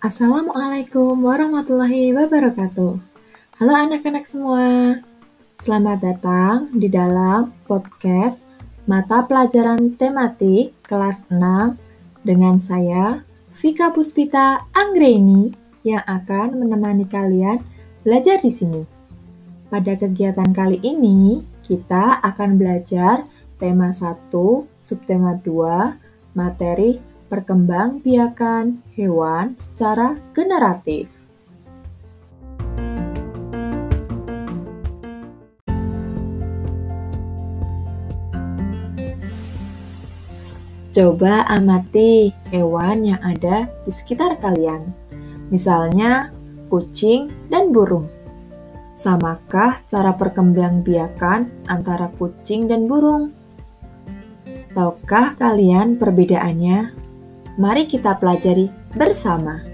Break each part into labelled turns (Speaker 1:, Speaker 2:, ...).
Speaker 1: Assalamualaikum warahmatullahi wabarakatuh. Halo anak-anak semua. Selamat datang di dalam podcast mata pelajaran tematik kelas 6 dengan saya Vika Puspita Anggreni yang akan menemani kalian belajar di sini. Pada kegiatan kali ini, kita akan belajar tema 1, subtema 2, materi perkembangbiakan hewan secara generatif. Coba amati hewan yang ada di sekitar kalian. Misalnya kucing dan burung. Samakah cara perkembangbiakan antara kucing dan burung? Tahukah kalian perbedaannya? Mari kita pelajari bersama.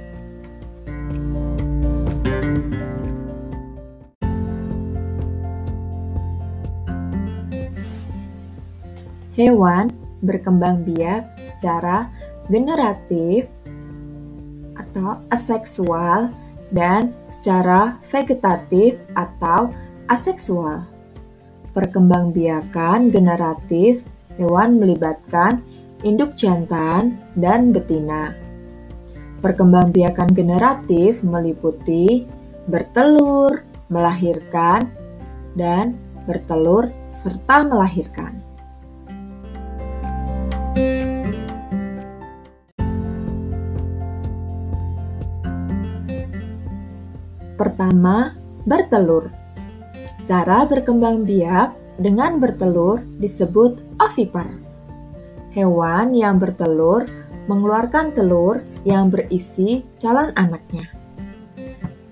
Speaker 1: Hewan berkembang biak secara generatif atau aseksual dan secara vegetatif atau aseksual. Perkembangbiakan generatif hewan melibatkan induk jantan dan betina. Perkembangbiakan generatif meliputi bertelur, melahirkan, dan bertelur serta melahirkan. Pertama, bertelur. Cara berkembang biak dengan bertelur disebut ovipar. Hewan yang bertelur mengeluarkan telur yang berisi calon anaknya.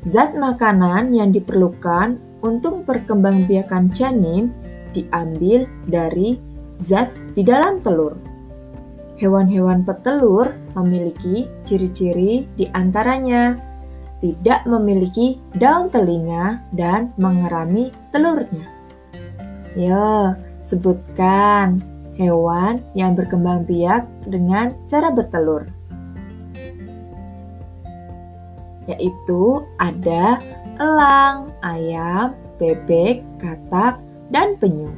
Speaker 1: Zat makanan yang diperlukan untuk perkembangbiakan janin diambil dari zat di dalam telur. Hewan-hewan petelur memiliki ciri-ciri di antaranya tidak memiliki daun telinga dan mengerami telurnya. Yo, sebutkan hewan yang berkembang biak dengan cara bertelur. Yaitu ada elang, ayam, bebek, katak, dan penyu.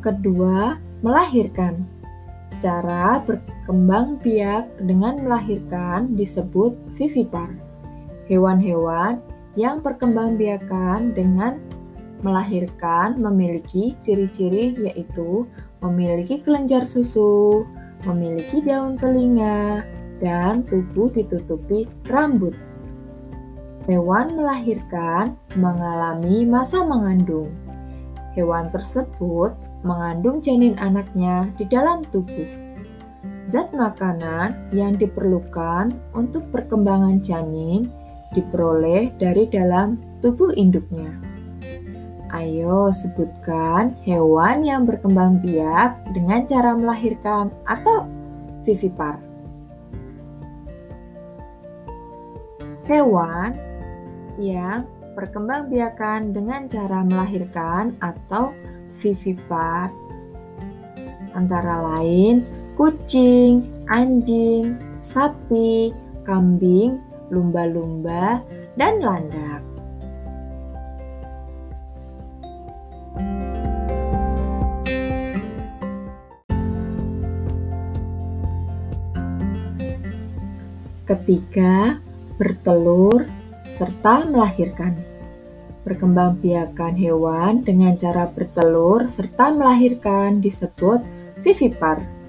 Speaker 1: Kedua, melahirkan. Cara berkembang biak dengan melahirkan disebut vivipar. Hewan-hewan yang perkembangbiakan dengan melahirkan memiliki ciri-ciri yaitu memiliki kelenjar susu, memiliki daun telinga, dan tubuh ditutupi rambut. Hewan melahirkan mengalami masa mengandung. Hewan tersebut mengandung janin anaknya di dalam tubuh. Zat makanan yang diperlukan untuk perkembangan janin diperoleh dari dalam tubuh induknya. Ayo sebutkan hewan yang berkembang biak dengan cara melahirkan atau vivipar. Hewan yang berkembang biakan dengan cara melahirkan atau vivipar antara lain kucing, anjing, sapi, kambing, lumba-lumba, dan landak. Ketiga, bertelur serta melahirkan perkembangbiakan hewan dengan cara bertelur serta melahirkan disebut vivipar.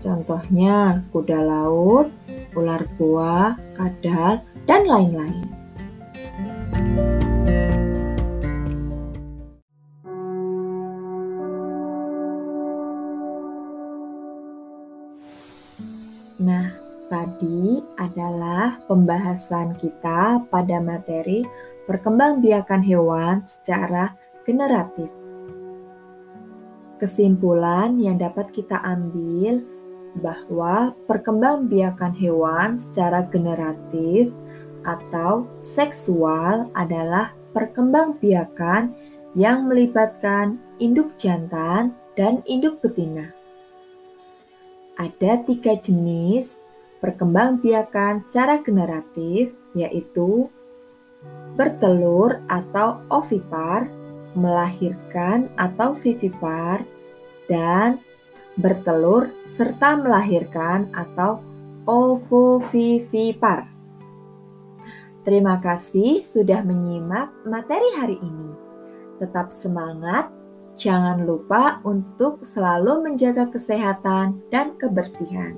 Speaker 1: Contohnya kuda laut, ular buah, kadal, dan lain-lain. Nah, tadi adalah pembahasan kita pada materi perkembangbiakan hewan secara generatif. Kesimpulan yang dapat kita ambil bahwa perkembangbiakan hewan secara generatif atau seksual adalah perkembangbiakan yang melibatkan induk jantan dan induk betina. Ada tiga jenis perkembangbiakan secara generatif, yaitu bertelur atau ovipar, melahirkan atau vivipar, dan bertelur serta melahirkan atau ovovivipar. Terima kasih sudah menyimak materi hari ini. Tetap semangat, jangan lupa untuk selalu menjaga kesehatan dan kebersihan.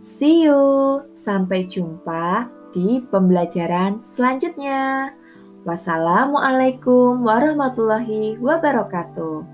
Speaker 1: See you, sampai jumpa di pembelajaran selanjutnya. Wassalamualaikum warahmatullahi wabarakatuh.